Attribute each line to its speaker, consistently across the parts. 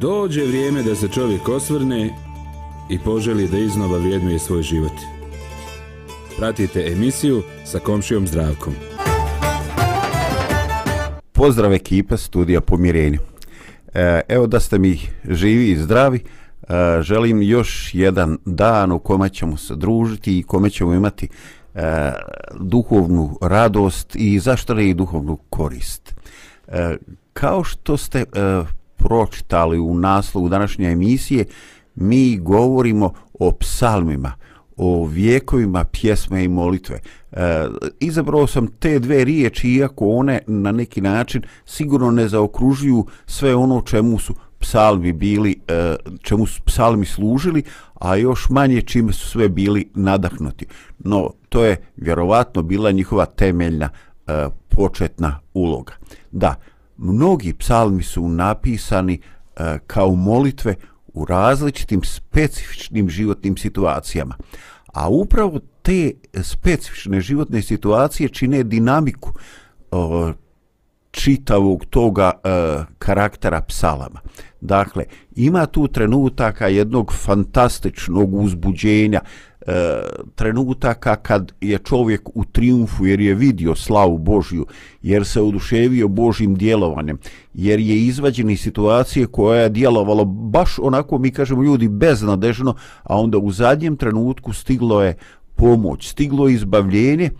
Speaker 1: Dođe vrijeme da se čovjek osvrne i poželi da iznova vrijednuje svoj život. Pratite emisiju sa komšijom zdravkom. Pozdrav ekipa studija Pomirenje. Evo da ste mi živi i zdravi. E, želim još jedan dan u kome ćemo se družiti i kome ćemo imati e, duhovnu radost i zašto ne i duhovnu korist. E, kao što ste pročitali u naslovu današnje emisije, mi govorimo o psalmima, o vjekovima pjesme i molitve. E, izabrao sam te dve riječi, iako one na neki način sigurno ne zaokružuju sve ono čemu su psalmi bili, e, čemu su psalmi služili, a još manje čime su sve bili nadahnuti. No, to je vjerovatno bila njihova temeljna e, početna uloga. Da, e, mnogi psalmi su napisani e, kao molitve u različitim specifičnim životnim situacijama. A upravo te specifične životne situacije čine dinamiku e, čitavog toga e, karaktera psalama. Dakle, ima tu trenutaka jednog fantastičnog uzbuđenja, e, trenutaka kad je čovjek u triumfu jer je vidio slavu Božju, jer se oduševio Božjim djelovanjem, jer je izvađen iz situacije koja je djelovala baš onako, mi kažemo ljudi, beznadežno, a onda u zadnjem trenutku stiglo je pomoć, stiglo je izbavljenje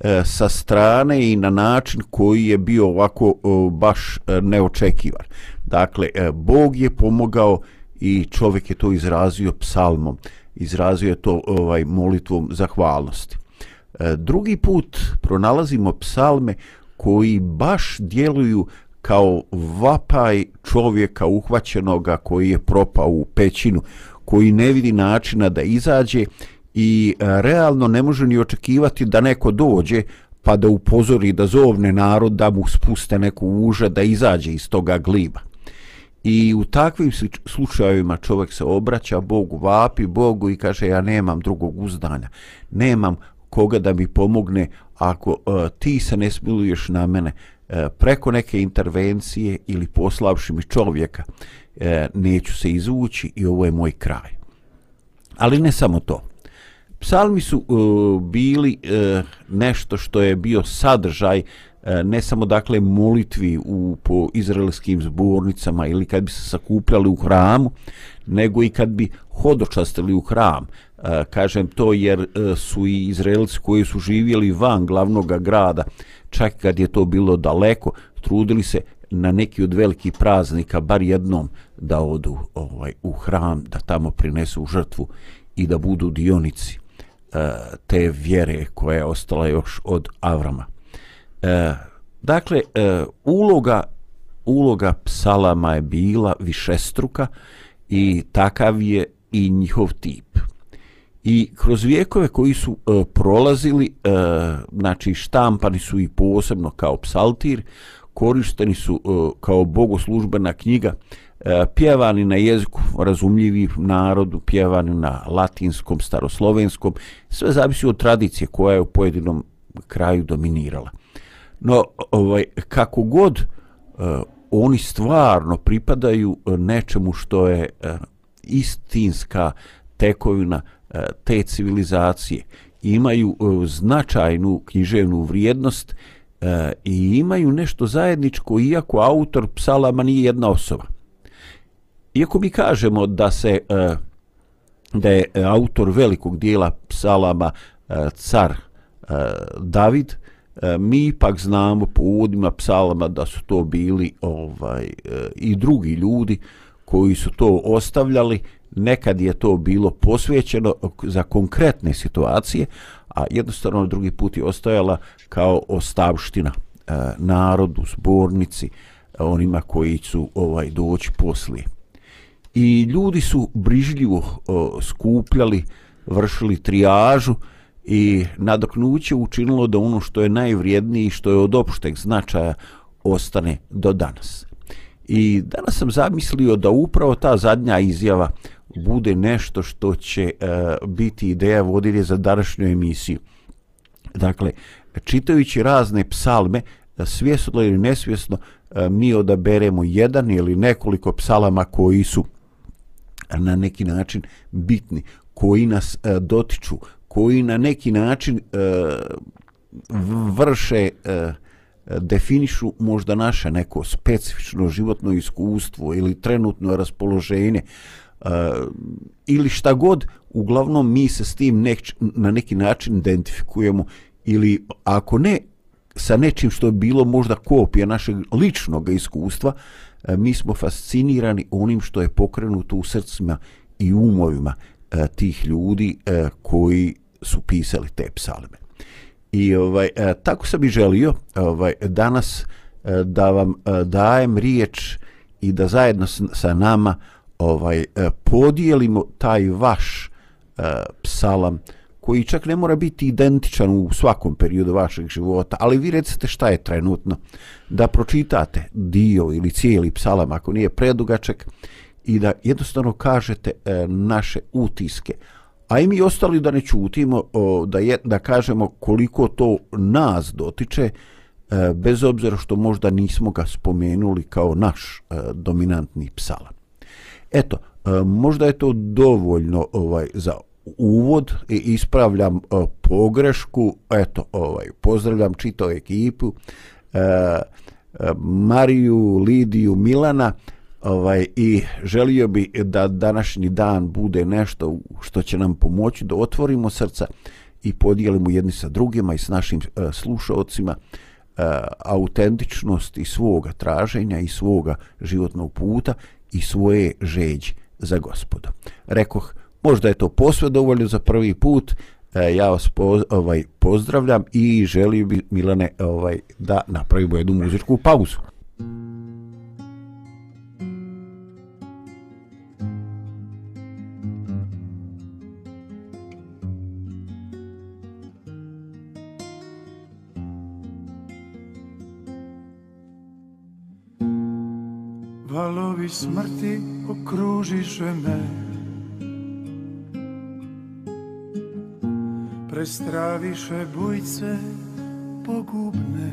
Speaker 1: e, sa strane i na način koji je bio ovako e, baš e, neočekivan. Dakle, e, Bog je pomogao i čovjek je to izrazio psalmom izrazio je to ovaj molitvom zahvalnosti. E, drugi put pronalazimo psalme koji baš djeluju kao vapaj čovjeka uhvaćenoga koji je propao u pećinu, koji ne vidi načina da izađe i e, realno ne može ni očekivati da neko dođe pa da upozori, da zovne narod, da mu spuste neku uža, da izađe iz toga gliba. I u takvim slučajevima čovjek se obraća Bogu, vapi Bogu i kaže ja nemam drugog uzdanja, nemam koga da mi pomogne ako uh, ti se ne smiluješ na mene uh, preko neke intervencije ili poslavši mi čovjeka, uh, neću se izvući i ovo je moj kraj. Ali ne samo to. Psalmi su uh, bili uh, nešto što je bio sadržaj E, ne samo dakle molitvi u po izraelskim zbornicama ili kad bi se sakupljali u hramu, nego i kad bi hodočastili u hram. E, kažem to jer e, su i Izraelci koji su živjeli van glavnog grada, čak kad je to bilo daleko, trudili se na neki od velikih praznika bar jednom da odu ovaj u hram da tamo prinesu žrtvu i da budu dionici e, te vjere koja je ostala još od Avrama. E, dakle, e, uloga, uloga psalama je bila višestruka i takav je i njihov tip. I kroz vijekove koji su e, prolazili, e, znači štampani su i posebno kao psaltir, korišteni su e, kao bogoslužbena knjiga, e, pjevani na jeziku razumljivi narodu, pjevani na latinskom, staroslovenskom, sve zavisi od tradicije koja je u pojedinom kraju dominirala. E, No, ovaj, kako god, eh, oni stvarno pripadaju eh, nečemu što je eh, istinska tekovina eh, te civilizacije. Imaju eh, značajnu književnu vrijednost eh, i imaju nešto zajedničko, iako autor psalama nije jedna osoba. Iako mi kažemo da se eh, da je autor velikog dijela psalama eh, car David, E, mi ipak znamo po uvodima psalama da su to bili ovaj e, i drugi ljudi koji su to ostavljali nekad je to bilo posvećeno za konkretne situacije a jednostavno drugi put je ostajala kao ostavština e, narodu, zbornici onima koji su ovaj doći poslije i ljudi su brižljivo skupljali vršili trijažu i nadoknuće učinilo da ono što je najvrijednije i što je od opšteg značaja ostane do danas. I danas sam zamislio da upravo ta zadnja izjava bude nešto što će e, biti ideja vodilje za današnju emisiju. Dakle, čitajući razne psalme, svjesno ili nesvjesno, e, mi odaberemo jedan ili nekoliko psalama koji su na neki način bitni, koji nas e, dotiču, koji na neki način e, vrše e, definišu možda naše neko specifično životno iskustvo ili trenutno raspoloženje e, ili šta god uglavnom mi se s tim nek, na neki način identifikujemo ili ako ne sa nečim što je bilo možda kopija našeg ličnog iskustva mi smo fascinirani onim što je pokrenuto u srcima i umovima tih ljudi koji su pisali te psalme. I ovaj e, tako sam i želio ovaj danas e, da vam e, dajem riječ i da zajedno s, sa nama ovaj e, podijelimo taj vaš e, psalam koji čak ne mora biti identičan u svakom periodu vašeg života, ali vi recite šta je trenutno, da pročitate dio ili cijeli psalam, ako nije predugačak, i da jednostavno kažete e, naše utiske, A i mi ostali da ne čutimo, da, je, da kažemo koliko to nas dotiče, e, bez obzira što možda nismo ga spomenuli kao naš e, dominantni psalam. Eto, e, možda je to dovoljno ovaj za uvod i ispravljam pogrešku. Eto, ovaj pozdravljam čitavu ekipu. Mariju, Lidiju, Milana, uh, ovaj i želio bi da današnji dan bude nešto što će nam pomoći da otvorimo srca i podijelimo jedni sa drugima i s našim uh, e, slušaocima uh, e, autentičnost i svoga traženja i svoga životnog puta i svoje žeđi za gospoda. Rekoh, možda je to posve dovoljno za prvi put, e, ja vas poz, ovaj, pozdravljam i želim bi, Milane, ovaj, da napravimo jednu muzičku pauzu. smrti okružiše me Prestraviše bujce pogubne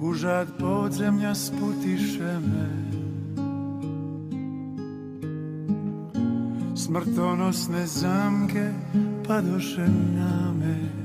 Speaker 1: Užad podzemlja sputiše me Smrtonosne zamke padoše na me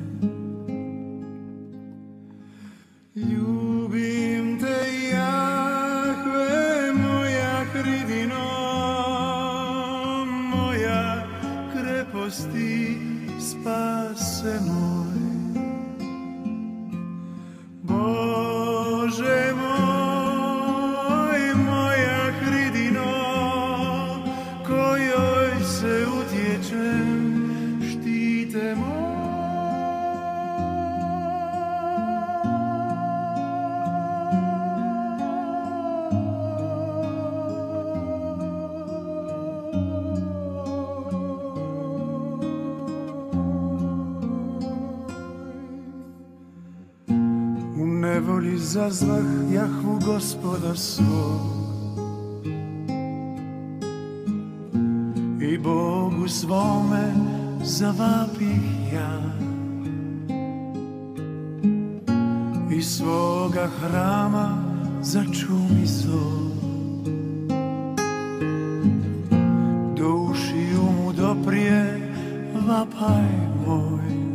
Speaker 1: i svoga hrama začumi zlo. Duši umu doprije, vapaj moj,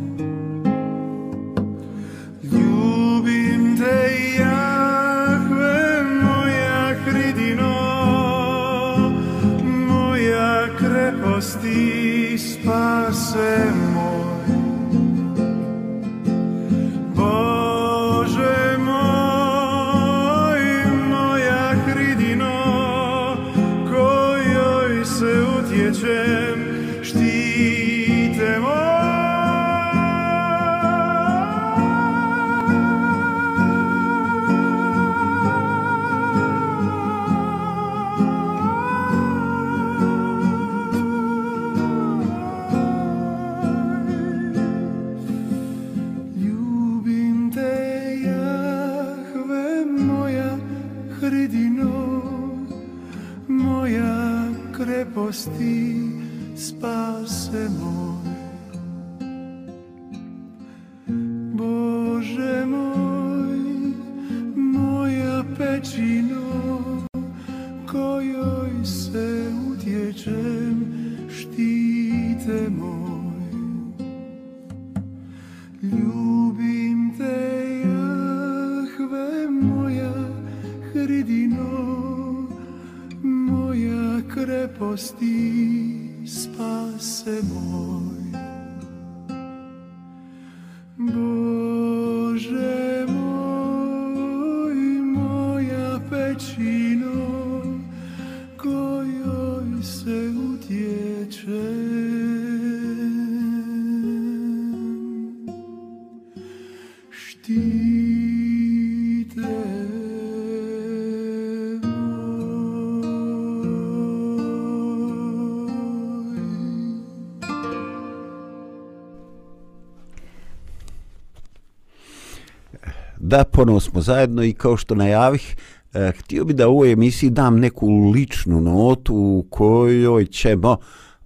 Speaker 1: ponovo smo zajedno i kao što najavih, e, htio bi da u ovoj emisiji dam neku ličnu notu u kojoj ćemo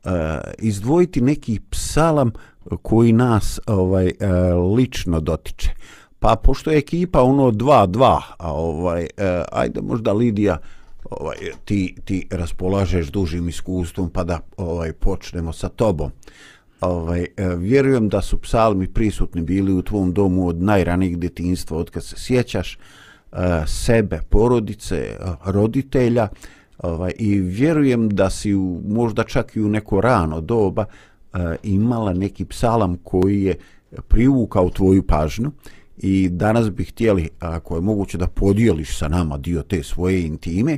Speaker 1: e, izdvojiti neki psalam koji nas ovaj e, lično dotiče. Pa pošto je ekipa ono 2-2, a ovaj, ajde možda Lidija, ovaj, ti, ti raspolažeš dužim iskustvom pa da ovaj počnemo sa tobom ovaj, e, vjerujem da su psalmi prisutni bili u tvom domu od najranijeg djetinstva, od kad se sjećaš e, sebe, porodice, e, roditelja ovaj, i vjerujem da si u, možda čak i u neko rano doba imala neki psalam koji je privukao tvoju pažnju i danas bih htjeli, ako je moguće, da podijeliš sa nama dio te svoje intime,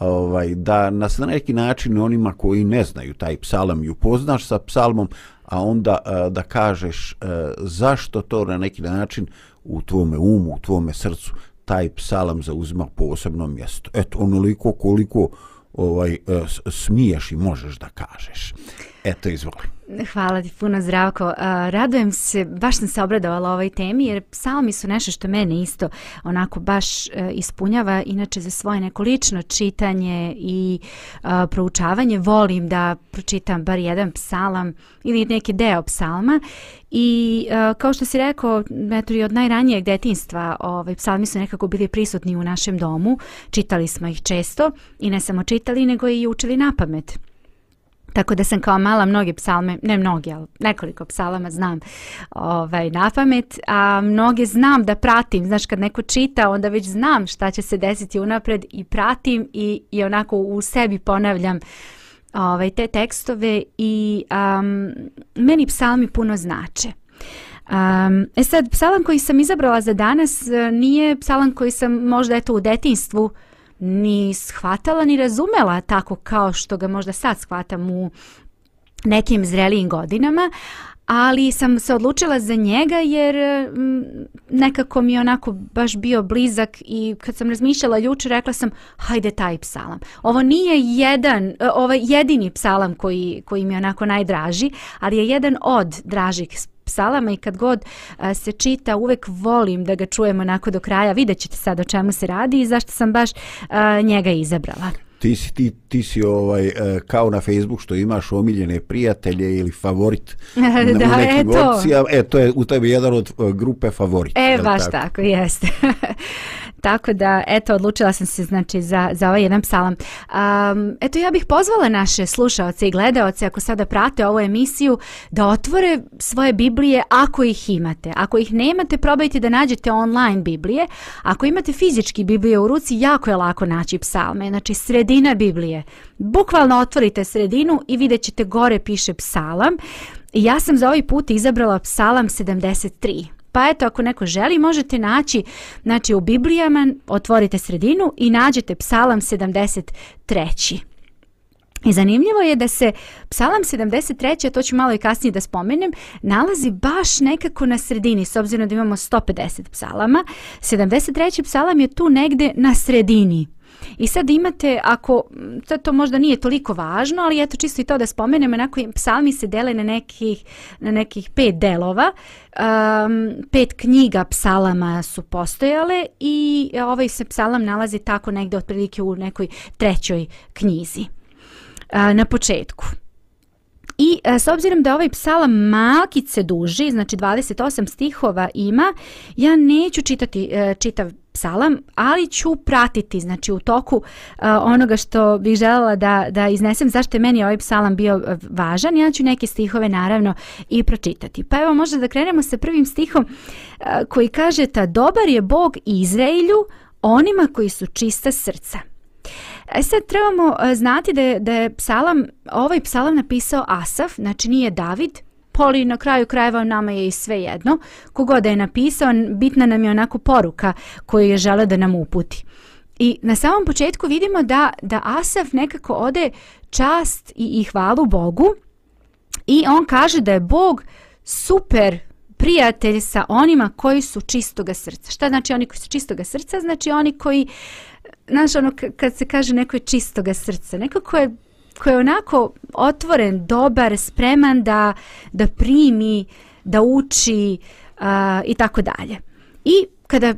Speaker 1: ovaj, da nas na neki način onima koji ne znaju taj psalam i upoznaš sa psalmom, a onda e, da kažeš e, zašto to na neki način u tvome umu, u tvome srcu taj psalam zauzima posebno mjesto. Eto, onoliko koliko ovaj e, smiješ i možeš da kažeš. Eto, izvoli.
Speaker 2: Hvala ti puno, zdravko. Radojem se, baš sam se obradovala ovoj temi, jer samo mi su nešto što mene isto onako baš e, ispunjava. Inače, za svoje neko lično čitanje i proučavanje volim da pročitam bar jedan psalam ili neki deo psalma. I e, kao što si rekao, eto i od najranijeg detinstva, ovaj, psalmi su nekako bili prisutni u našem domu. Čitali smo ih često i ne samo čitali, nego i učili na pamet. Tako da sam kao mala mnoge psalme, ne mnoge, ali nekoliko psalama znam ovaj, na pamet, a mnoge znam da pratim, znaš kad neko čita onda već znam šta će se desiti unapred i pratim i, i onako u sebi ponavljam ovaj, te tekstove i um, meni psalmi puno znače. Um, e sad, psalam koji sam izabrala za danas e, nije psalam koji sam možda eto u detinstvu uh, ni shvatala ni razumela tako kao što ga možda sad shvatam u nekim zrelijim godinama, ali sam se odlučila za njega jer mm, nekako mi je onako baš bio blizak i kad sam razmišljala juče rekla sam hajde taj psalam. Ovo nije jedan, ovaj jedini psalam koji, koji mi je onako najdraži, ali je jedan od dražih psalama psalama i kad god a, se čita uvek volim da ga čujem onako do kraja. Vidjet ćete sad o čemu se radi i zašto sam baš a, njega izabrala.
Speaker 1: Ti si, ti, ti si ovaj, e, kao na Facebook što imaš omiljene prijatelje ili favorit da, u nekim eto. opcijama. E, to je u tebi jedan od e, grupe favorit.
Speaker 2: E, baš tako, tako jeste. Tako da, eto, odlučila sam se znači, za, za ovaj jedan psalam. Um, eto, ja bih pozvala naše slušaoce i gledaoce, ako sada prate ovu emisiju, da otvore svoje Biblije ako ih imate. Ako ih nemate, probajte da nađete online Biblije. Ako imate fizički Biblije u ruci, jako je lako naći psalme. Znači, sredina Biblije. Bukvalno otvorite sredinu i vidjet ćete gore piše psalam. I ja sam za ovaj put izabrala psalam 73. Pa eto, ako neko želi, možete naći znači, u Biblijama, otvorite sredinu i nađete psalam 73. I zanimljivo je da se psalam 73, a to ću malo i kasnije da spomenem, nalazi baš nekako na sredini, s obzirom da imamo 150 psalama. 73. psalam je tu negde na sredini psalama. I sad imate, ako sad to možda nije toliko važno, ali eto čisto i to da spomenem, onako psalmi se dele na nekih, na nekih pet delova, um, pet knjiga psalama su postojale i e, ovaj se psalam nalazi tako negde otprilike u nekoj trećoj knjizi uh, na početku. I a, e, s obzirom da ovaj psalam malkice duži, znači 28 stihova ima, ja neću čitati a, e, čitav psalam, ali ću pratiti znači u toku uh, onoga što bih željela da, da iznesem zašto je meni ovaj psalam bio eh, važan ja ću neke stihove naravno i pročitati. Pa evo možda da krenemo sa prvim stihom uh, koji kaže ta dobar je Bog Izraelju onima koji su čista srca. E sad trebamo uh, znati da je, da je psalam, ovaj psalam napisao Asaf, znači nije David, Poli, na kraju krajeva nama je i sve jedno. Kogoda je napisao, bitna nam je onako poruka koju je žela da nam uputi. I na samom početku vidimo da, da Asaf nekako ode čast i, i hvalu Bogu i on kaže da je Bog super prijatelj sa onima koji su čistoga srca. Šta znači oni koji su čistoga srca? Znači oni koji, znaš ono kad se kaže neko je čistoga srca, neko ko je koji je onako otvoren, dobar, spreman da, da primi, da uči i tako dalje. I kada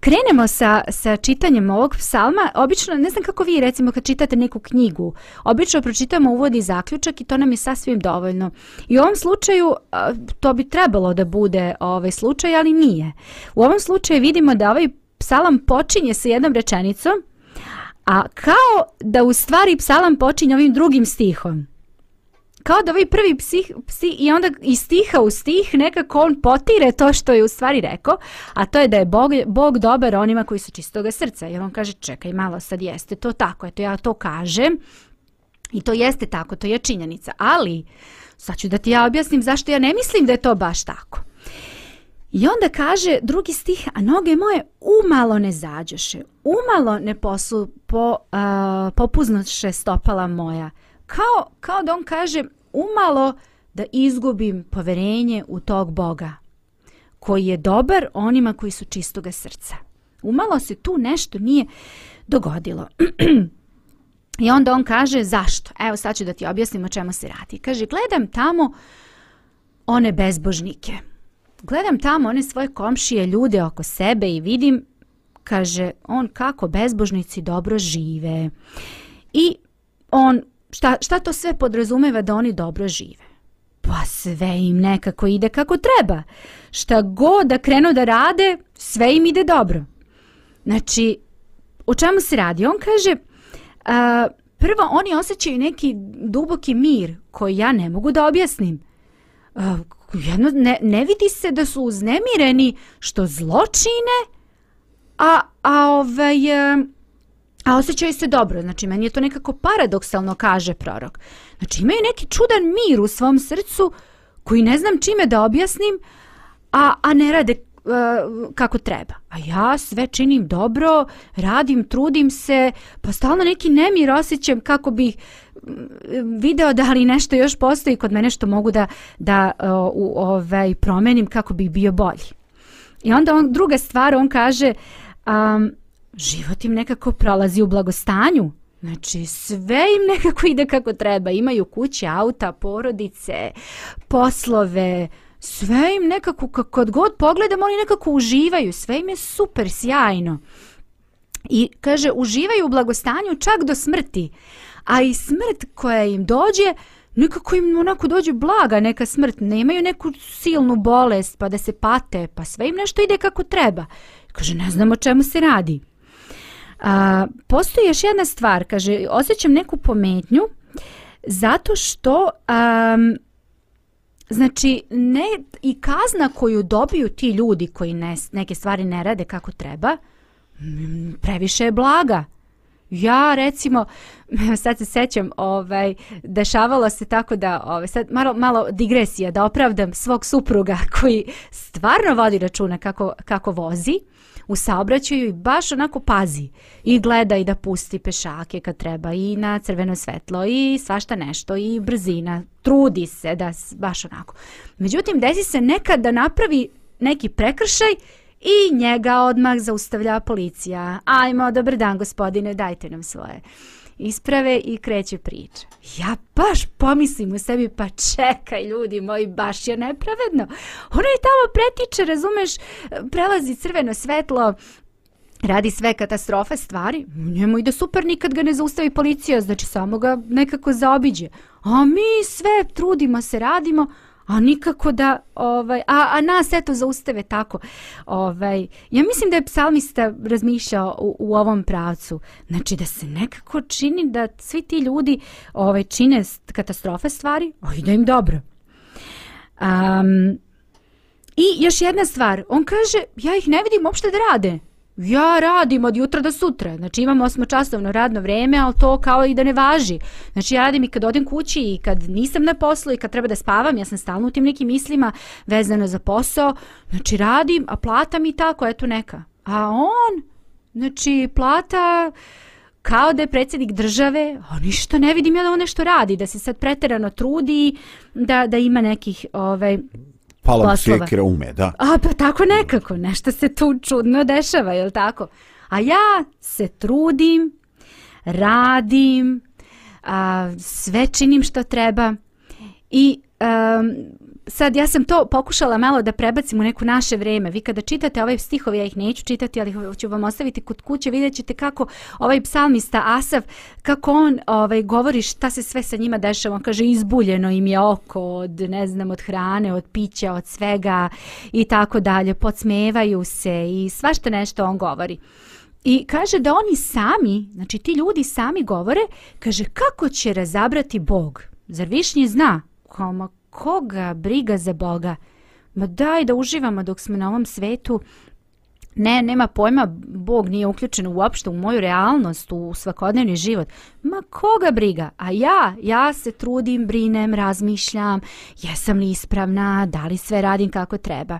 Speaker 2: krenemo sa, sa čitanjem ovog psalma, obično, ne znam kako vi recimo kad čitate neku knjigu, obično pročitamo uvodi zaključak i to nam je sasvim dovoljno. I u ovom slučaju to bi trebalo da bude ovaj slučaj, ali nije. U ovom slučaju vidimo da ovaj psalam počinje sa jednom rečenicom A kao da u stvari psalam počinje ovim drugim stihom. Kao da ovaj prvi psih, psi, i onda iz stiha u stih nekako on potire to što je u stvari rekao, a to je da je Bog, Bog dobar onima koji su čistoga srca. I on kaže čekaj malo sad jeste to tako, eto ja to kažem i to jeste tako, to je činjenica. Ali sad ću da ti ja objasnim zašto ja ne mislim da je to baš tako. I onda kaže drugi stih, a noge moje umalo ne zađoše, umalo ne poslu, po, uh, popuznoše stopala moja. Kao, kao da on kaže umalo da izgubim poverenje u tog Boga koji je dobar onima koji su čistoga srca. Umalo se tu nešto nije dogodilo. I onda on kaže zašto? Evo sad ću da ti objasnim o čemu se radi. Kaže gledam tamo one bezbožnike. Gledam tamo one svoje komšije ljude oko sebe i vidim, kaže on, kako bezbožnici dobro žive. I on, šta, šta to sve podrazumeva da oni dobro žive? Pa sve im nekako ide kako treba. Šta god da krenu da rade, sve im ide dobro. Znači, u čemu se radi? On kaže, a, prvo oni osjećaju neki duboki mir koji ja ne mogu da objasnim uh, jedno, ne, ne vidi se da su uznemireni što zločine, a, a ovaj... Uh, A osjećaju se dobro, znači meni je to nekako paradoksalno, kaže prorok. Znači imaju neki čudan mir u svom srcu koji ne znam čime da objasnim, a, a ne rade uh, kako treba. A ja sve činim dobro, radim, trudim se, pa stalno neki nemir osjećam kako bih, video da li nešto još postoji kod mene što mogu da, da e, u, ovaj, promenim kako bih bio bolji. I onda on, druga stvar, on kaže, um, život im nekako prolazi u blagostanju. Znači, sve im nekako ide kako treba. Imaju kuće, auta, porodice, poslove, sve im nekako, kod god pogledamo, oni nekako uživaju. Sve im je super, sjajno. I kaže, uživaju u blagostanju čak do smrti a i smrt koja im dođe, nekako im onako dođe blaga neka smrt, nemaju neku silnu bolest pa da se pate, pa sve im nešto ide kako treba. Kaže, ne znamo čemu se radi. A, postoji još jedna stvar, kaže, osjećam neku pometnju zato što... A, Znači, ne, i kazna koju dobiju ti ljudi koji ne, neke stvari ne rade kako treba, previše je blaga. Ja recimo, sad se sećam, ovaj, dešavalo se tako da, ovaj, sad malo, malo digresija, da opravdam svog supruga koji stvarno vodi računa kako, kako vozi u saobraćaju i baš onako pazi i gleda i da pusti pešake kad treba i na crveno svetlo i svašta nešto i brzina, trudi se da baš onako. Međutim, desi se nekad da napravi neki prekršaj I njega odmah zaustavlja policija. Ajmo, dobar dan gospodine, dajte nam svoje isprave i kreće priča. Ja baš pomislim u sebi, pa čekaj ljudi moji, baš je nepravedno. Ono je tamo pretiče, razumeš, prelazi crveno svetlo, radi sve katastrofe stvari. Njemu ide super, nikad ga ne zaustavi policija, znači samo ga nekako zaobiđe. A mi sve trudimo se, radimo, a nikako da ovaj a a nas eto zaustave tako. Ovaj ja mislim da je psalmista razmišljao u, u ovom pravcu, znači da se nekako čini da svi ti ljudi ovaj čine katastrofe stvari, a ide im dobro. Um, I još jedna stvar, on kaže ja ih ne vidim uopšte da rade ja radim od jutra do sutra, znači imam osmočasovno radno vreme, ali to kao i da ne važi. Znači ja radim i kad odem kući i kad nisam na poslu i kad treba da spavam, ja sam stalno u tim nekim mislima vezano za posao, znači radim, a plata mi ta koja je tu neka. A on, znači plata kao da je predsjednik države, a ništa ne vidim ja da on nešto radi, da se sad preterano trudi, da, da ima nekih... Ovaj,
Speaker 1: palom sjekira ume,
Speaker 2: da. A, pa tako nekako, nešto se tu čudno dešava, je tako? A ja se trudim, radim, a, sve činim što treba i a, sad ja sam to pokušala malo da prebacim u neku naše vreme. Vi kada čitate ovaj stihov, ja ih neću čitati, ali ću vam ostaviti kod kuće, vidjet ćete kako ovaj psalmista Asaf, kako on ovaj, govori šta se sve sa njima dešava. On kaže izbuljeno im je oko od, ne znam, od hrane, od pića, od svega i tako dalje. Podsmevaju se i svašta nešto on govori. I kaže da oni sami, znači ti ljudi sami govore, kaže kako će razabrati Bog? Zar višnji zna? Kao koga briga za Boga? Ma daj da uživamo dok smo na ovom svetu. Ne, nema pojma, Bog nije uključen uopšte u moju realnost, u svakodnevni život. Ma koga briga? A ja, ja se trudim, brinem, razmišljam, jesam li ispravna, da li sve radim kako treba.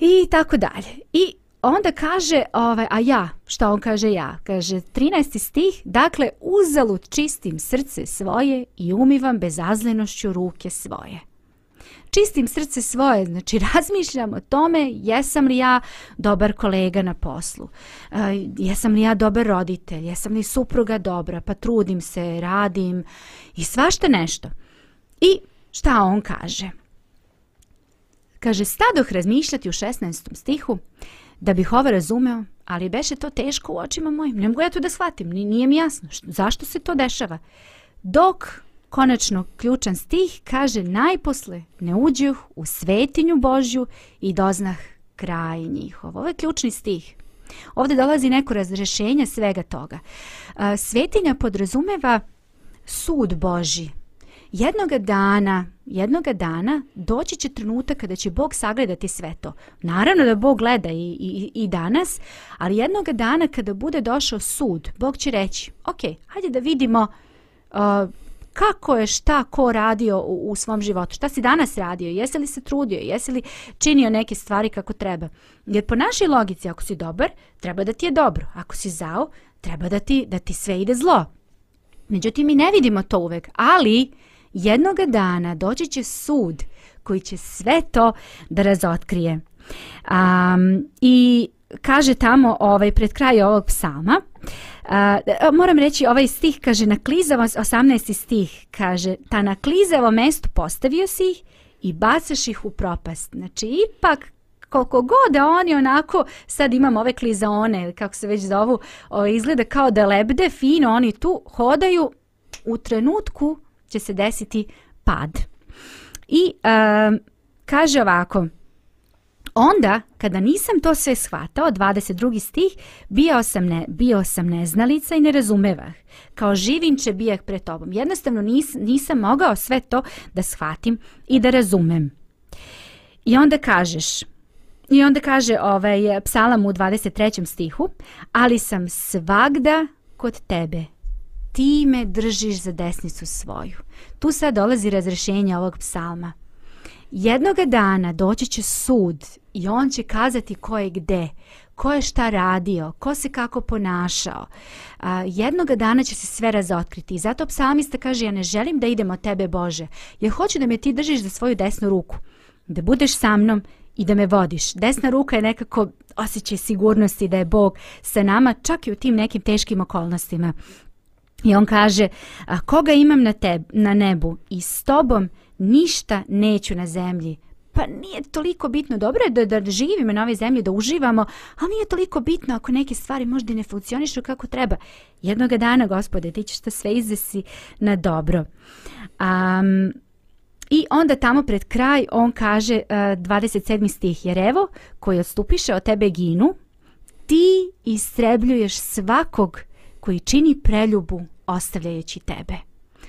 Speaker 2: I tako dalje. I onda kaže, ovaj, a ja, što on kaže ja? Kaže, 13. stih, dakle, uzalud čistim srce svoje i umivam bezazlenošću ruke svoje. Čistim srce svoje, znači razmišljam o tome jesam li ja dobar kolega na poslu, e, jesam li ja dobar roditelj, jesam li supruga dobra, pa trudim se, radim i svašta nešto. I šta on kaže? Kaže, stadoh razmišljati u 16. stihu, da bih ovo razumeo, ali beše to teško u očima mojim. Ne mogu ja to da shvatim, nije mi jasno zašto se to dešava. Dok, konačno, ključan stih kaže najposle ne uđuh u svetinju Božju i doznah kraj njihov. Ovo je ključni stih. Ovdje dolazi neko razrešenje svega toga. Svetinja podrazumeva sud Boži. Jednoga dana jednoga dana doći će trenutak kada će Bog sagledati sve to. Naravno da Bog gleda i, i, i danas, ali jednoga dana kada bude došao sud, Bog će reći, ok, hajde da vidimo uh, kako je šta ko radio u, u svom životu, šta si danas radio, jesi li se trudio, jesi li činio neke stvari kako treba. Jer po našoj logici, ako si dobar, treba da ti je dobro. Ako si zao, treba da ti, da ti sve ide zlo. Međutim, mi ne vidimo to uvek, ali jednoga dana doći će sud koji će sve to da razotkrije. Um, I kaže tamo ovaj, pred kraj ovog psalma, Uh, moram reći, ovaj stih kaže na klizavo, 18. stih kaže ta na klizavo mesto postavio si ih i basaš ih u propast. Znači ipak koliko god da oni onako, sad imam ove klizone, kako se već zovu, ovaj, izgleda kao da lebde, fino oni tu hodaju u trenutku će se desiti pad. I e, kaže ovako, onda kada nisam to sve shvatao, 22. stih, bio sam, ne, bio sam neznalica i ne razumevah. Kao živin će bijak pred tobom. Jednostavno nis, nisam mogao sve to da shvatim i da razumem. I onda kažeš, i onda kaže ovaj psalam u 23. stihu, ali sam svagda kod tebe, ti me držiš za desnicu svoju. Tu sad dolazi razrešenje ovog psalma. Jednoga dana doći će sud i on će kazati ko je gde, ko je šta radio, ko se kako ponašao. A, jednoga dana će se sve razotkriti. Zato psalmista kaže ja ne želim da idem od tebe Bože, jer hoću da me ti držiš za svoju desnu ruku, da budeš sa mnom i da me vodiš. Desna ruka je nekako osjećaj sigurnosti da je Bog sa nama čak i u tim nekim teškim okolnostima I on kaže, a koga imam na, teb, na nebu i s tobom ništa neću na zemlji. Pa nije toliko bitno, dobro je da, da živimo na ovoj zemlji, da uživamo, ali nije toliko bitno ako neke stvari možda ne funkcionišu kako treba. Jednoga dana, gospode, ti ćeš to sve izvesi na dobro. Um, I onda tamo pred kraj on kaže uh, e, 27. stih, jer evo koji odstupiše od tebe ginu, ti istrebljuješ svakog koji čini preljubu ostavljajući tebe.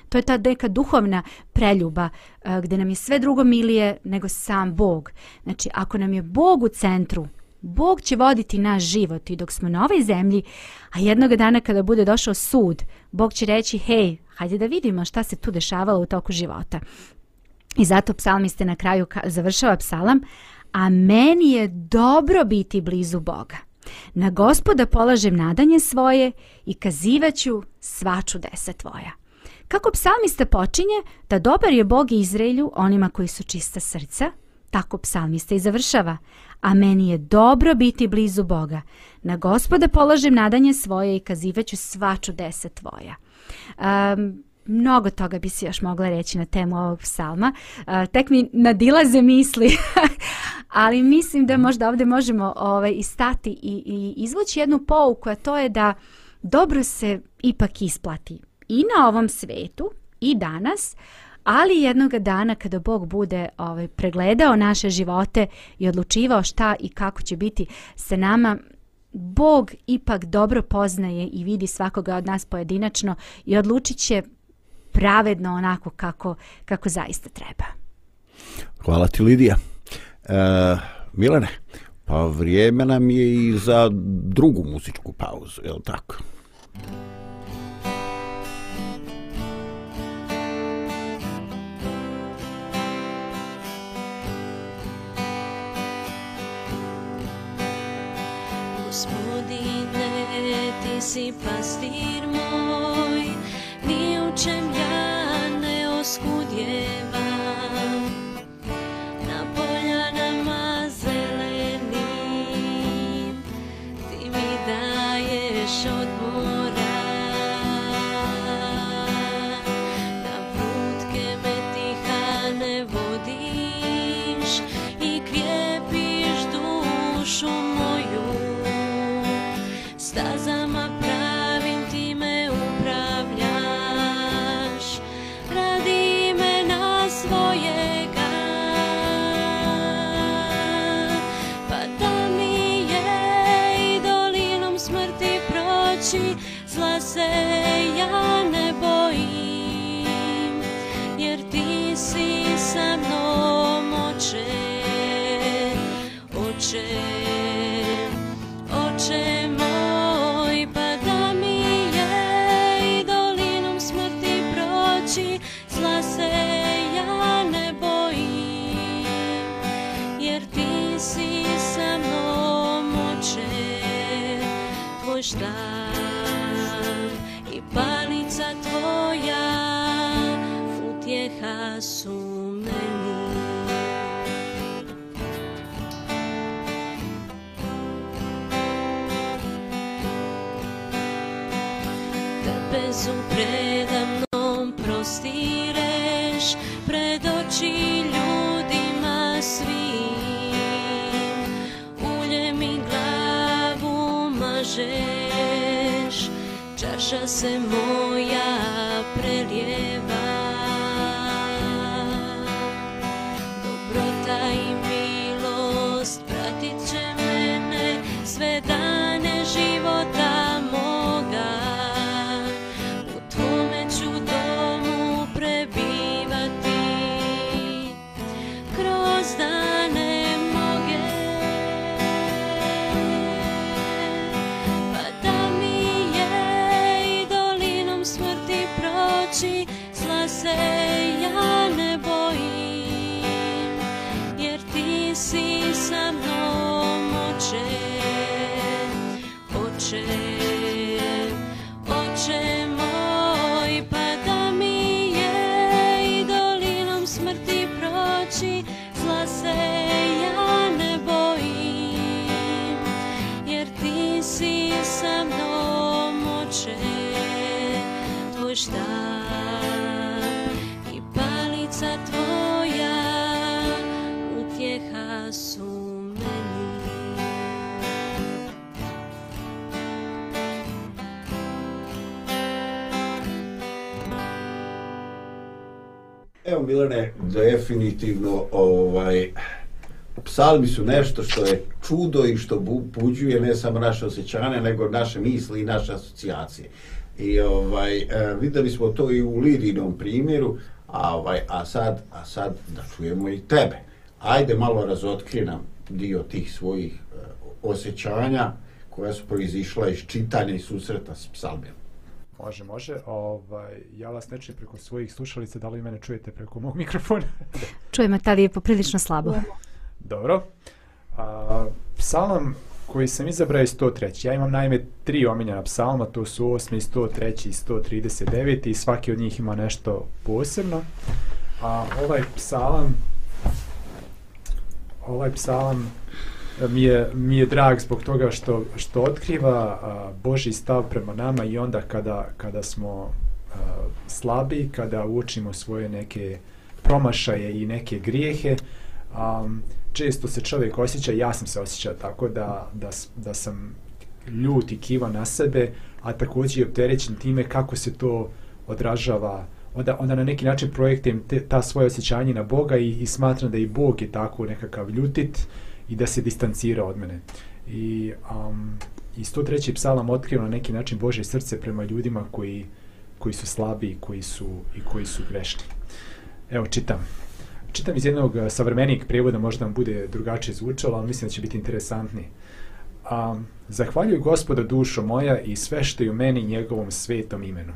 Speaker 2: To je ta neka duhovna preljuba e, gdje nam je sve drugo milije nego sam Bog. Znači, ako nam je Bog u centru, Bog će voditi naš život i dok smo na ovoj zemlji, a jednog dana kada bude došao sud, Bog će reći, hej, hajde da vidimo šta se tu dešavalo u toku života. I zato psalmiste na kraju završava psalam, a meni je dobro biti blizu Boga. Na gospoda polažem nadanje svoje i kazivaću sva čudesa tvoja. Kako psalmista počinje da dobar je Bog Izraelju onima koji su čista srca, tako psalmista i završava. A meni je dobro biti blizu Boga. Na gospoda polažem nadanje svoje i kazivaću sva čudesa tvoja. Um, mnogo toga bi se još mogla reći na temu ovog psalma. Uh, tek mi nadilaze misli, ali mislim da možda ovdje možemo ovaj, istati i, i izvući jednu pouku, a to je da dobro se ipak isplati i na ovom svetu i danas, ali jednog dana kada Bog bude ovaj, pregledao naše živote i odlučivao šta i kako će biti sa nama, Bog ipak dobro poznaje i vidi svakoga od nas pojedinačno i odlučit će pravedno onako kako, kako zaista treba.
Speaker 1: Hvala ti Lidija. Uh, Milene, pa vrijeme nam je i za drugu muzičku pauzu, je li tako? Gospodine, ti si pastir moj, ni u čem ja ne oskudjem si sa mnom oče, tvoj štav i palica tvoja, utjeha su meni. Kad bezu predam And more. su meni Evo Milane, definitivno ovaj, psalmi su nešto što je čudo i što buđuje ne samo naše osjećane, nego naše misli i naše asocijacije. I ovaj, e, videli smo to i u Lidinom primjeru, a, ovaj, a, sad, a sad da čujemo i tebe ajde malo razotkri nam dio tih svojih eh, osjećanja koja su proizišla iz čitanja i susreta s psalmima.
Speaker 3: Može, može. Ovaj, ja vas nečem preko svojih slušalica, da li mene čujete preko mog mikrofona?
Speaker 2: Čujemo, tali je poprilično slabo.
Speaker 3: Dobro. A, psalam koji sam izabrao je 103. Ja imam naime tri omiljena psalma, to su 8. i 103. i 139. i svaki od njih ima nešto posebno. A ovaj psalam ovaj psalam e, mi je, mi je drag zbog toga što, što otkriva e, Boži stav prema nama i onda kada, kada smo e, slabi, kada učimo svoje neke promašaje i neke grijehe, um, često se čovjek osjeća, ja sam se osjeća tako da, da, da sam ljut i kiva na sebe, a također je opterećen time kako se to odražava uh, onda, onda na neki način projektujem te, ta svoje osjećanje na Boga i, i smatram da i Bog je tako nekakav ljutit i da se distancira od mene. I, um, i 103. psalam otkriva na neki način Bože srce prema ljudima koji, koji su slabi i koji su, i koji su grešni. Evo, čitam. Čitam iz jednog e, savremenijeg prijevoda, možda vam bude drugačije zvučalo, ali mislim da će biti interesantni. Um, Zahvaljuju gospoda dušo moja i sve što je u meni njegovom svetom imenu.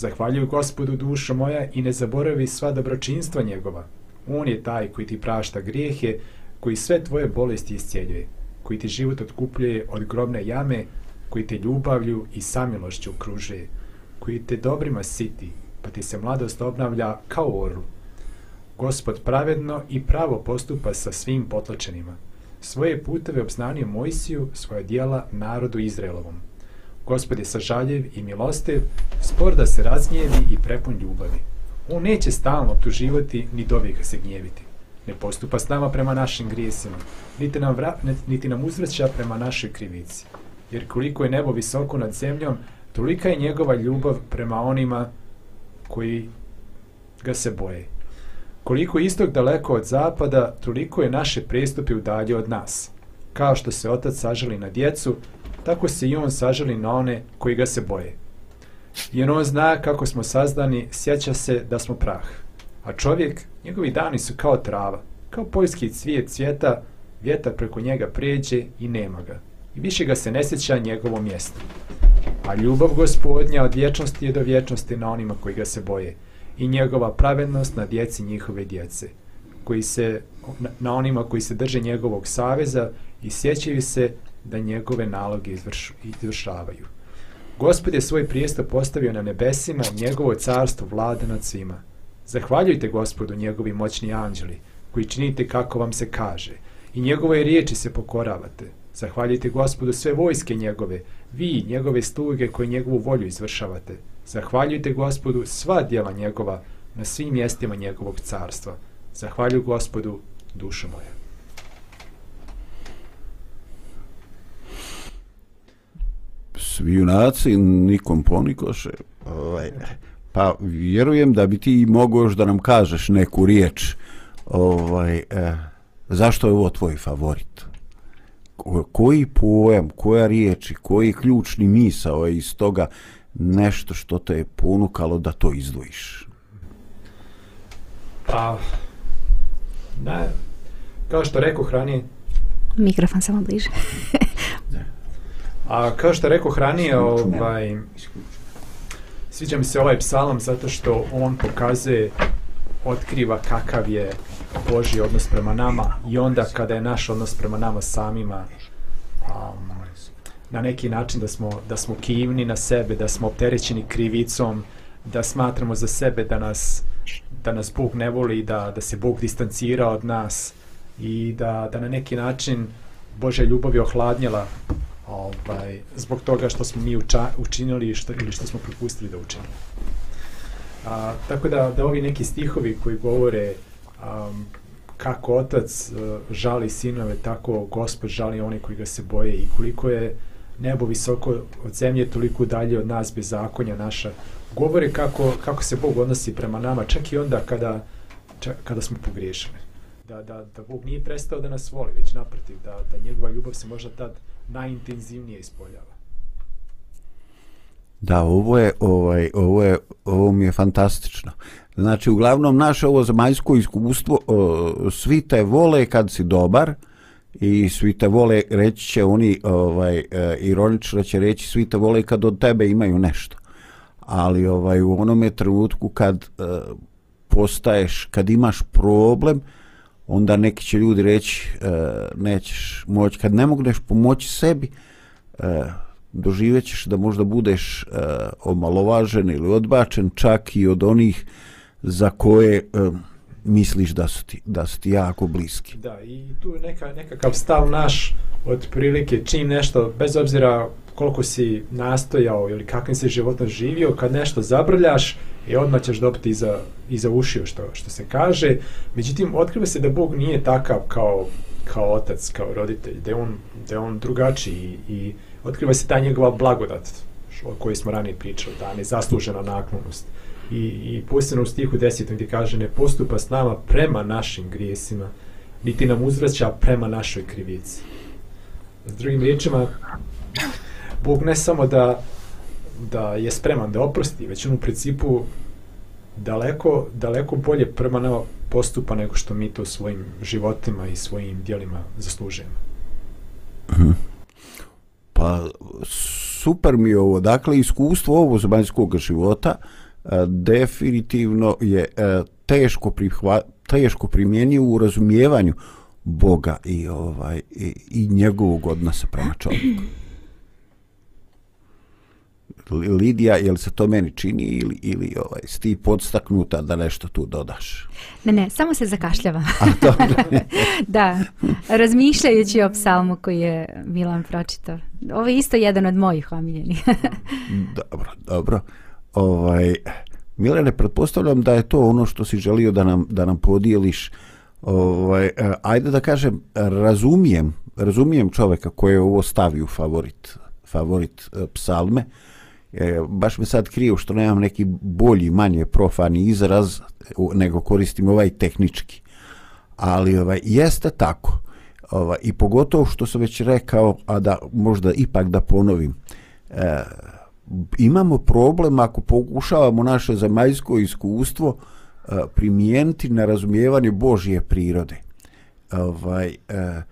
Speaker 3: Zahvaljuj gospodu dušo moja i ne zaboravi sva dobročinstva njegova. On je taj koji ti prašta grijehe, koji sve tvoje bolesti iscijeljuje, koji ti život otkupljuje od grobne jame, koji te ljubavlju i samilošću okružuje, koji te dobrima siti, pa ti se mladost obnavlja kao oru. Gospod pravedno i pravo postupa sa svim potlačenima. Svoje puteve obznanio Mojsiju, svoje dijela narodu Izraelovom gospod je sažaljev i milostev, spor da se razgnjevi i prepun ljubavi. On neće stalno optuživati ni dovijeka se gnjeviti. Ne postupa s nama prema našim grijesima, niti nam, vra, niti nam uzvrća prema našoj krivici. Jer koliko je nebo visoko nad zemljom, tolika je njegova ljubav prema onima koji ga se boje. Koliko istog daleko od zapada, toliko je naše prestupi udalje od nas – kao što se otac sažali na djecu, tako se i on sažali na one koji ga se boje. Jer on zna kako smo sazdani, sjeća se da smo prah. A čovjek, njegovi dani su kao trava, kao poljski cvijet cvjeta, vjetar preko njega pređe i nema ga. I više ga se ne sjeća njegovo mjesto. A ljubav gospodnja od vječnosti je do vječnosti na onima koji ga se boje. I njegova pravednost na djeci njihove djece. Koji se, na onima koji se drže njegovog saveza i sjećaju se da njegove naloge izvršavaju. Gospod je svoj prijestav postavio na nebesima, njegovo carstvo vlada nad svima. Zahvaljujte gospodu njegovi moćni anđeli, koji činite kako vam se kaže, i njegove riječi se pokoravate. Zahvaljujte gospodu sve vojske njegove, vi njegove sluge koje njegovu volju izvršavate. Zahvaljujte gospodu sva djela njegova na svim mjestima njegovog carstva. Zahvalju gospodu dušo moja.
Speaker 1: svi junaci nikom ponikoše. Ovaj, pa vjerujem da bi ti mogo još da nam kažeš neku riječ. Ovaj, eh, zašto je ovo tvoj favorit? koji pojam, koja riječ i koji ključni misao je iz toga nešto što te je ponukalo da to izdvojiš?
Speaker 3: Pa, ne, kao što rekao hranije...
Speaker 2: Mikrofon samo bliže.
Speaker 3: A kao što rekao hranije, ovaj, sviđa mi se ovaj psalom zato što on pokazuje, otkriva kakav je Boži odnos prema nama i onda kada je naš odnos prema nama samima um, na neki način da smo, da smo kivni na sebe, da smo opterećeni krivicom, da smatramo za sebe da nas, da nas Bog ne voli, da, da se Bog distancira od nas i da, da na neki način Božja ljubav je ohladnjela ovaj, zbog toga što smo mi uča, učinili što, ili što smo propustili da učinimo. A, tako da, da ovi neki stihovi koji govore a, kako otac a, e, žali sinove, tako gospod žali one koji ga se boje i koliko je nebo visoko od zemlje, toliko dalje od nas bez zakonja naša, govore kako, kako se Bog odnosi prema nama, čak i onda kada, čak, kada smo pogriješili da, da, da Bog nije prestao da nas voli, već naprotiv, da, da njegova ljubav se možda tad najintenzivnije ispoljava.
Speaker 1: Da, ovo je, ovaj, ovo je, ovo mi je fantastično. Znači, uglavnom, naše ovo zemaljsko iskustvo, o, svi te vole kad si dobar, i svi te vole, reći će oni, ovaj, e, ironično će reći, svi te vole kad od tebe imaju nešto. Ali ovaj u onome trenutku kad e, postaješ, kad imaš problem, e, onda neki će ljudi reći e, nećeš moći kad ne mogneš pomoći sebi e, doživećeš da možda budeš e, omalovažen ili odbačen čak i od onih za koje e, misliš da su ti da su ti jako bliski
Speaker 3: da i tu je neka nekakav stav naš otprilike čim nešto bez obzira koliko si nastojao ili kakvim se životno živio, kad nešto zabrljaš, e odmah ćeš dobiti iza, iza ušio što, što se kaže. Međutim, otkriva se da Bog nije takav kao, kao otac, kao roditelj, da je on, da je on drugačiji i, i otkriva se ta njegova blagodat o kojoj smo ranije pričali, ta nezaslužena naklonost. I, i posljedno u stihu desetom gdje kaže ne postupa s nama prema našim grijesima, niti nam uzvraća prema našoj krivici. S drugim riječima, Bog ne samo da, da je spreman da oprosti, već on u principu daleko, daleko bolje prema nama postupa nego što mi to svojim životima i svojim dijelima zaslužujemo. Mhm.
Speaker 1: Pa super mi je ovo. Dakle, iskustvo ovo zemaljskog života e, definitivno je e, teško, prihva, teško primjenio u razumijevanju Boga i, ovaj, i, i njegovog odnosa prema čovjeku. Lidija, je li se to meni čini ili, ili ovaj, si ti podstaknuta da nešto tu dodaš?
Speaker 2: Ne, ne, samo se zakašljava. A, dobro. da, razmišljajući o psalmu koji je Milan pročitao. Ovo je isto jedan od mojih omiljenih.
Speaker 1: dobro, dobro. Ovaj, Milene, pretpostavljam da je to ono što si želio da nam, da nam podijeliš. Ovaj, e, ajde da kažem, razumijem, razumijem čoveka koji je ovo stavio favorit, favorit e, psalme. Uh, e, baš mi sad krivo što nemam neki bolji, manje profani izraz u, nego koristim ovaj tehnički. Ali ovaj, jeste tako. Ova, I pogotovo što sam već rekao, a da možda ipak da ponovim, e, imamo problem ako pokušavamo naše zemaljsko iskustvo e, primijeniti na razumijevanje Božje prirode. Ovaj, e,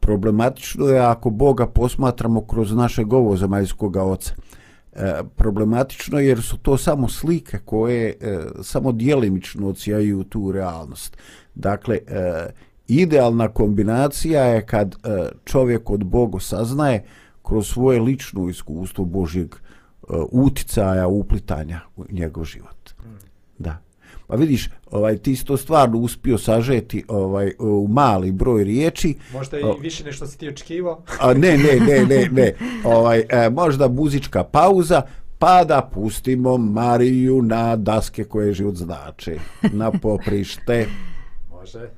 Speaker 1: problematično je ako Boga posmatramo kroz našeg ovo zemaljskog oca. E, E, problematično jer su to samo slike koje e, samo dijelimično ocijaju tu realnost. Dakle, e, idealna kombinacija je kad e, čovjek od Boga saznaje kroz svoje lično iskustvo Božjeg e, uticaja, uplitanja u njegov život. Da. Mm. Pa vidiš, ovaj ti si to stvarno uspio sažeti ovaj u mali broj riječi.
Speaker 3: Možda i više nego što si ti očekivao.
Speaker 1: A ne, ne, ne, ne, ne. Ovaj e, možda muzička pauza pa da pustimo Mariju na daske koje život znače na poprište. Može.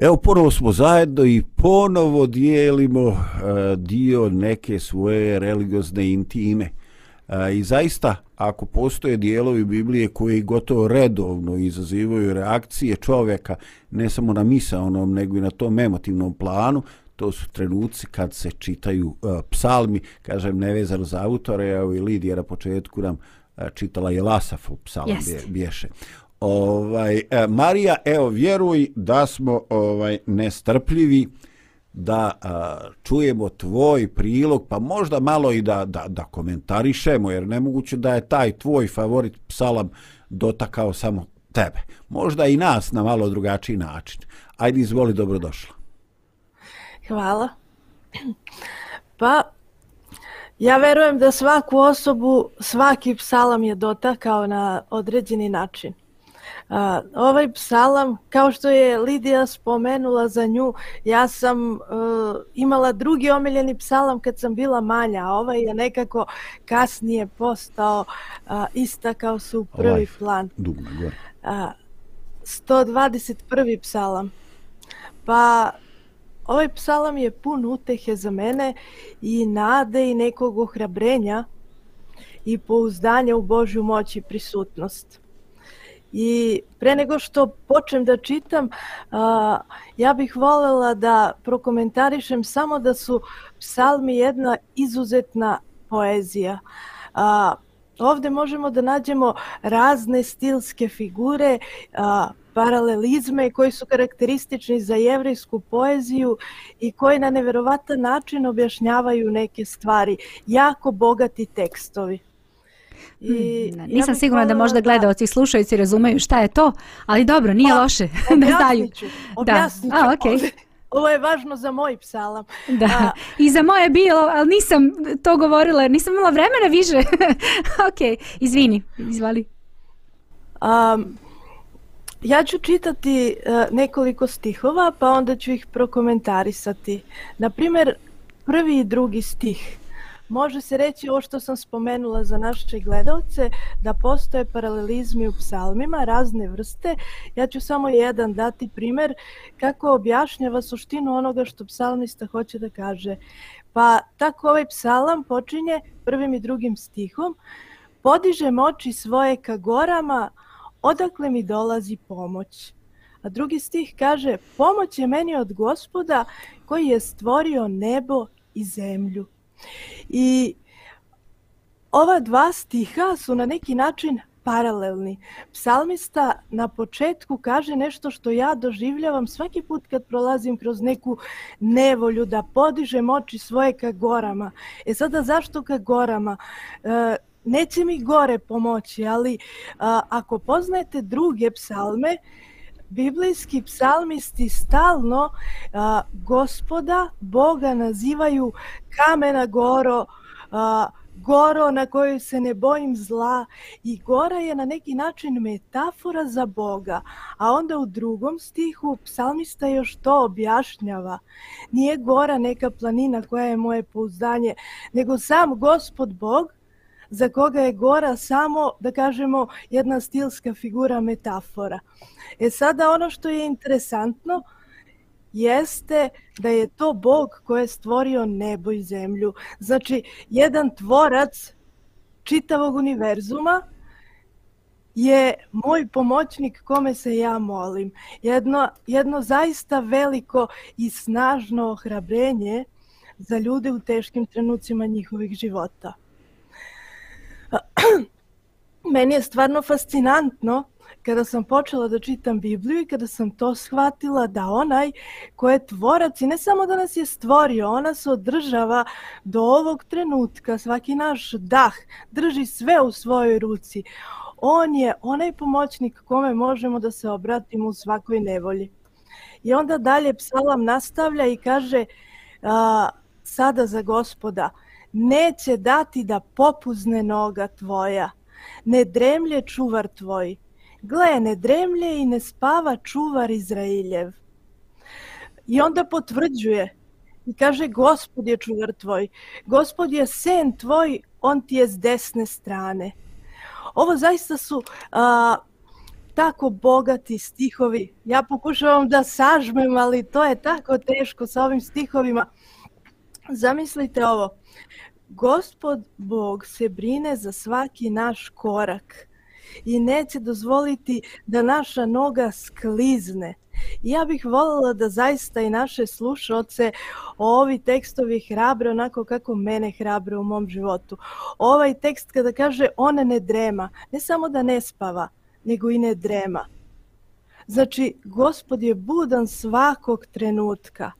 Speaker 1: Evo ponovo smo zajedno i ponovo dijelimo e, dio neke svoje religiozne intime. E, I zaista, ako postoje dijelovi Biblije koji gotovo redovno izazivaju reakcije čoveka, ne samo na misaonom, nego i na tom emotivnom planu, to su trenuci kad se čitaju e, psalmi, kažem, nevezano za autore, evo i Lidija na početku nam čitala je Lasafu psalmi yes. bješe. Ovaj e, Marija, evo vjeruj da smo ovaj nestrpljivi da a, čujemo tvoj prilog, pa možda malo i da da da komentarišemo jer nemoguće da je taj tvoj favorit psalam dotakao samo tebe. Možda i nas na malo drugačiji način. Ajde izvoli, dobrodošla.
Speaker 4: Hvala. Pa ja verujem da svaku osobu svaki psalam je dotakao na određeni način. A, ovaj psalam, kao što je Lidija spomenula za nju, ja sam uh, imala drugi omiljeni psalam kad sam bila manja, a ovaj je nekako kasnije postao uh, istakao se u prvi Life. Ovaj, plan. Dugme, gore. A, 121. psalam. Pa ovaj psalam je pun utehe za mene i nade i nekog ohrabrenja i pouzdanja u Božju moć i prisutnost. Uh, I pre nego što počnem da čitam, ja bih voljela da prokomentarišem samo da su psalmi jedna izuzetna poezija. Ovde možemo da nađemo razne stilske figure, paralelizme koji su karakteristični za jevrijsku poeziju i koji na neverovatan način objašnjavaju neke stvari. Jako bogati tekstovi.
Speaker 2: Mm, nisam ja sigurna da možda gledaoci i slušajci razumeju šta je to, ali dobro, nije pa, loše da znaju.
Speaker 4: Da. A, okay. Ovo je važno za moj psalam. Da,
Speaker 2: A, i za moje bilo, ali nisam to govorila, nisam imala vremena više. ok, izvini, izvali. Um,
Speaker 4: ja ću čitati uh, nekoliko stihova, pa onda ću ih prokomentarisati. Naprimjer, prvi i drugi stih. Može se reći ovo što sam spomenula za naše gledalce, da postoje paralelizmi u psalmima, razne vrste. Ja ću samo jedan dati primer kako objašnjava suštinu onoga što psalmista hoće da kaže. Pa tako ovaj psalam počinje prvim i drugim stihom. Podižem oči svoje ka gorama, odakle mi dolazi pomoć. A drugi stih kaže, pomoć je meni od gospoda koji je stvorio nebo i zemlju. I ova dva stiha su na neki način paralelni. Psalmista na početku kaže nešto što ja doživljavam svaki put kad prolazim kroz neku nevolju, da podižem oči svoje ka gorama. E sada zašto ka gorama? E, neće mi gore pomoći, ali a, ako poznajete druge psalme, e, biblijski psalmisti stalno a, gospoda Boga nazivaju kamena goro, a, goro na kojoj se ne bojim zla i gora je na neki način metafora za Boga. A onda u drugom stihu psalmista još to objašnjava. Nije gora neka planina koja je moje pouzdanje, nego sam gospod Bog za koga je gora samo, da kažemo, jedna stilska figura metafora. E sada ono što je interesantno jeste da je to Bog koji je stvorio nebo i zemlju. Znači, jedan tvorac čitavog univerzuma je moj pomoćnik kome se ja molim. Jedno, jedno zaista veliko i snažno ohrabrenje za ljude u teškim trenucima njihovih života meni je stvarno fascinantno kada sam počela da čitam Bibliju i kada sam to shvatila da onaj ko je tvorac i ne samo da nas je stvorio, ona se održava do ovog trenutka, svaki naš dah drži sve u svojoj ruci. On je onaj pomoćnik kome možemo da se obratimo u svakoj nevolji. I onda dalje psalam nastavlja i kaže a, sada za gospoda, neće dati da popuzne noga tvoja ne dremlje čuvar tvoj. Gle, ne dremlje i ne spava čuvar Izrailjev. I onda potvrđuje i kaže, gospod je čuvar tvoj, gospod je sen tvoj, on ti je s desne strane. Ovo zaista su a, tako bogati stihovi. Ja pokušavam da sažmem, ali to je tako teško sa ovim stihovima. Zamislite ovo. Gospod Bog se brine za svaki naš korak i neće dozvoliti da naša noga sklizne. Ja bih voljela da zaista i naše slušalce ovi tekstovi hrabre onako kako mene hrabre u mom životu. Ovaj tekst kada kaže ona ne drema, ne samo da ne spava, nego i ne drema. Znači, gospod je budan svakog trenutka.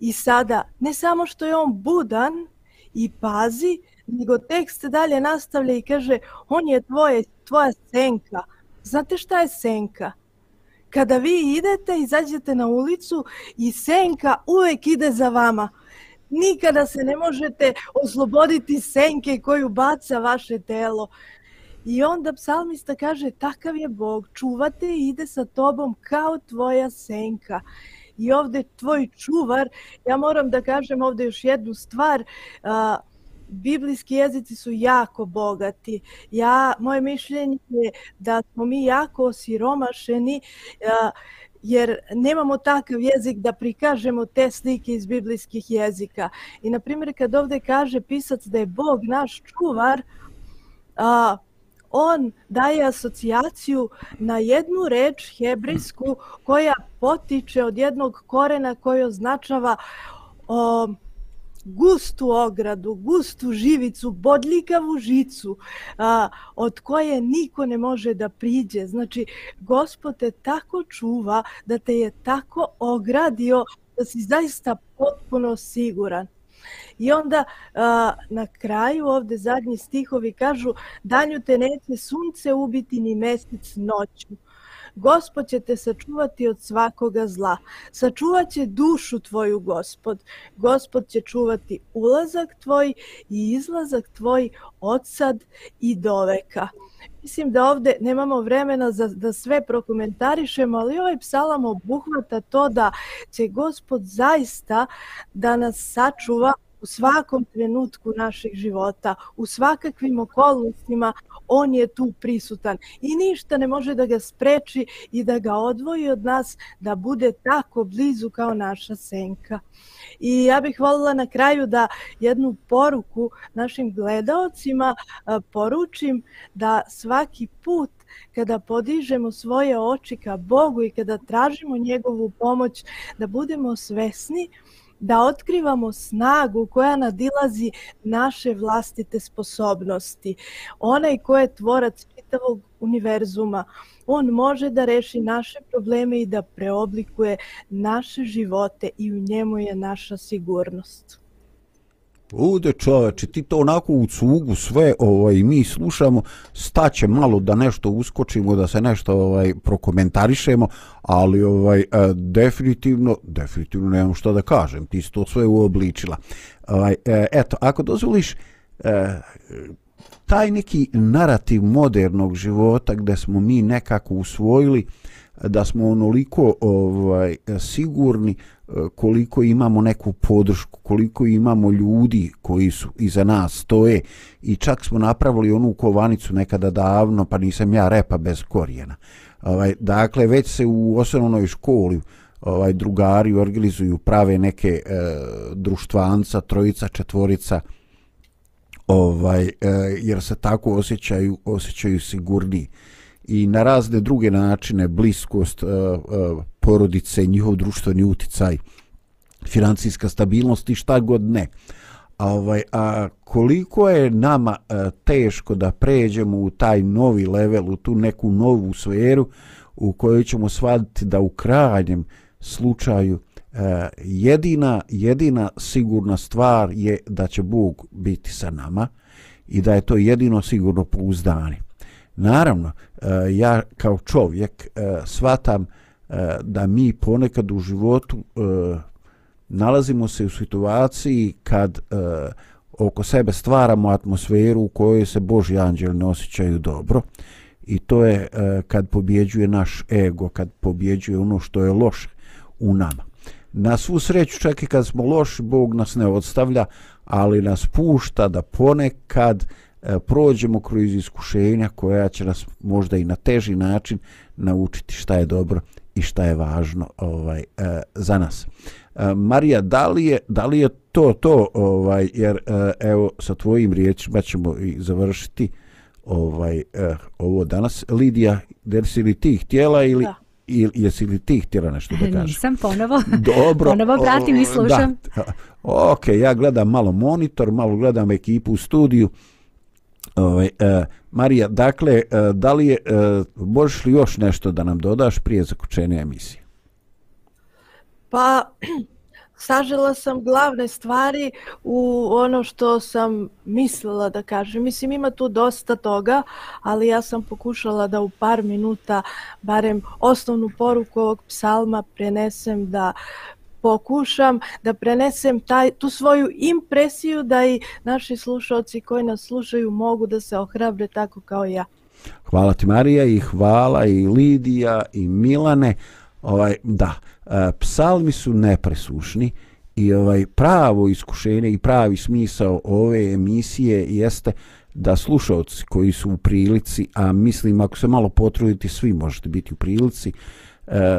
Speaker 4: I sada, ne samo što je on budan, i pazi, nego tekst dalje nastavlja i kaže, on je tvoje, tvoja senka. Znate šta je senka? Kada vi idete, izađete na ulicu i senka uvek ide za vama. Nikada se ne možete osloboditi senke koju baca vaše telo. I onda psalmista kaže, takav je Bog, čuvate i ide sa tobom kao tvoja senka i ovde tvoj čuvar. Ja moram da kažem ovde još jednu stvar. A, biblijski jezici su jako bogati. Ja, moje mišljenje je da smo mi jako osiromašeni a, jer nemamo takav jezik da prikažemo te slike iz biblijskih jezika. I na primjer kad ovde kaže pisac da je Bog naš čuvar, a, on daje asocijaciju na jednu reč hebrejsku koja potiče od jednog korena koji označava o, gustu ogradu, gustu živicu, bodljikavu žicu a, od koje niko ne može da priđe. Znači, gospod te tako čuva da te je tako ogradio da si zaista potpuno siguran. I onda a, na kraju ovde zadnji stihovi kažu danju te neće sunce ubiti ni mesec noću. Gospod će te sačuvati od svakoga zla. Sačuvat će dušu tvoju, gospod. Gospod će čuvati ulazak tvoj i izlazak tvoj od sad i do veka mislim da ovde nemamo vremena za, da sve prokomentarišemo, ali ovaj psalam obuhvata to da će gospod zaista da nas sačuva u svakom trenutku našeg života, u svakakvim okolnostima, on je tu prisutan i ništa ne može da ga spreči i da ga odvoji od nas da bude tako blizu kao naša senka. I ja bih voljela na kraju da jednu poruku našim gledaocima poručim da svaki put kada podižemo svoje oči ka Bogu i kada tražimo njegovu pomoć da budemo svesni da otkrivamo snagu koja nadilazi naše vlastite sposobnosti. Onaj ko je tvorac čitavog univerzuma, on može da reši naše probleme i da preoblikuje naše živote i u njemu je naša sigurnost.
Speaker 1: Ude čoveče, ti to onako u cugu sve ovaj, mi slušamo, staće malo da nešto uskočimo, da se nešto ovaj prokomentarišemo, ali ovaj e, definitivno, definitivno nemam što da kažem, ti si to sve uobličila. Ovaj, e, eto, ako dozvoliš, e, taj neki narativ modernog života gde smo mi nekako usvojili da smo onoliko ovaj sigurni, koliko imamo neku podršku, koliko imamo ljudi koji su iza nas stoje i čak smo napravili onu kovanicu nekada davno, pa nisam ja repa bez korijena. Ovaj, dakle, već se u osnovnoj školi ovaj drugari organizuju prave neke e, društvanca, trojica, četvorica ovaj e, jer se tako osjećaju, osjećaju sigurni i na razne druge načine bliskost e, e, porodice, njihov društveni uticaj, financijska stabilnost i šta god ne. A, ovaj, a koliko je nama a, e, teško da pređemo u taj novi level, u tu neku novu sferu u kojoj ćemo shvatiti da u krajnjem slučaju a, e, jedina, jedina sigurna stvar je da će Bog biti sa nama i da je to jedino sigurno pouzdanje. Naravno, a, e, ja kao čovjek a, shvatam a, E, da mi ponekad u životu e, nalazimo se u situaciji kad e, oko sebe stvaramo atmosferu u kojoj se Boži anđeli ne osjećaju dobro i to je kad pobjeđuje naš ego, kad pobjeđuje ono što je loše u nama. Na svu sreću čak i kad smo loši, Bog nas ne odstavlja, ali nas pušta da ponekad prođemo kroz iskušenja koja će nas možda i na teži način naučiti šta je dobro i šta je važno ovaj e, za nas. E, Marija, da li je da li je to to ovaj jer e, evo sa tvojim riječima ćemo i završiti ovaj e, ovo danas Lidija, jesi li ti htjela ili da. ili jesi li ti htjela nešto da
Speaker 2: kažeš? Nisam ponovo. Dobro. ponovo pratim i ovaj, slušam. Da.
Speaker 1: Okej, okay, ja gledam malo monitor, malo gledam ekipu u studiju. Ove, ovaj, e, Marija, dakle, e, da li je, e, možeš li još nešto da nam dodaš prije zaključenja emisije?
Speaker 4: Pa, sažela sam glavne stvari u ono što sam mislila da kažem. Mislim, ima tu dosta toga, ali ja sam pokušala da u par minuta barem osnovnu poruku ovog psalma prenesem da pokušam da prenesem taj, tu svoju impresiju da i naši slušalci koji nas slušaju mogu da se ohrabre tako kao ja.
Speaker 1: Hvala ti Marija i hvala i Lidija i Milane. Ovaj, da, e, psalmi su nepresušni i ovaj pravo iskušenje i pravi smisao ove emisije jeste da slušalci koji su u prilici, a mislim ako se malo potrudite svi možete biti u prilici, e,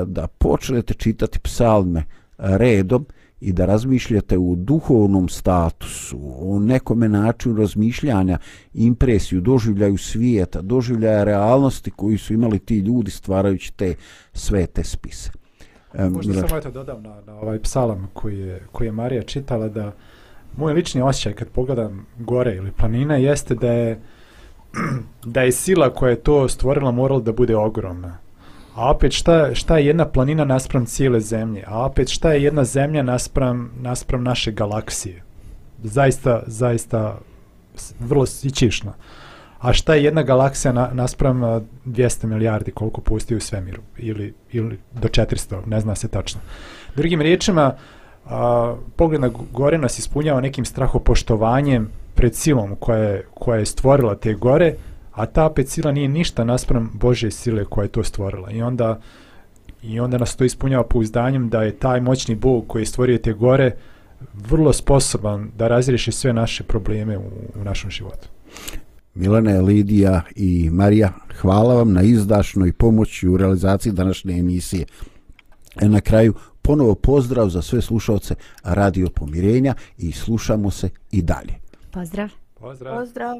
Speaker 1: da počnete čitati psalme, redom i da razmišljate u duhovnom statusu, o nekome načinu razmišljanja, impresiju, doživljaju svijeta, doživljaja realnosti koju su imali ti ljudi stvarajući te sve te spise.
Speaker 3: Možda sam ovaj dodao na, na ovaj psalam koji je, koji je Marija čitala da moj lični osjećaj kad pogledam gore ili planine jeste da je da je sila koja je to stvorila morala da bude ogromna. A opet šta, šta je jedna planina naspram cijele zemlje? A opet šta je jedna zemlja naspram, naspram naše galaksije? Zaista, zaista vrlo sićišna. A šta je jedna galaksija na, naspram 200 milijardi koliko pusti u svemiru? Ili, ili do 400, ne zna se tačno. Drugim riječima, a, pogled na gore nas ispunjava nekim strahopoštovanjem pred silom koja je, koja je stvorila te gore, a, a ta opet sila nije ništa naspram Bože sile koja je to stvorila. I onda, i onda nas to ispunjava pouzdanjem da je taj moćni Bog koji je stvorio te gore vrlo sposoban da razriješi sve naše probleme u, u našem životu.
Speaker 1: Milana, Lidija i Marija, hvala vam na izdašnoj pomoći u realizaciji današnje emisije. E na kraju, ponovo pozdrav za sve slušalce Radio Pomirenja i slušamo se i dalje.
Speaker 2: Pozdrav.
Speaker 3: Pozdrav. pozdrav.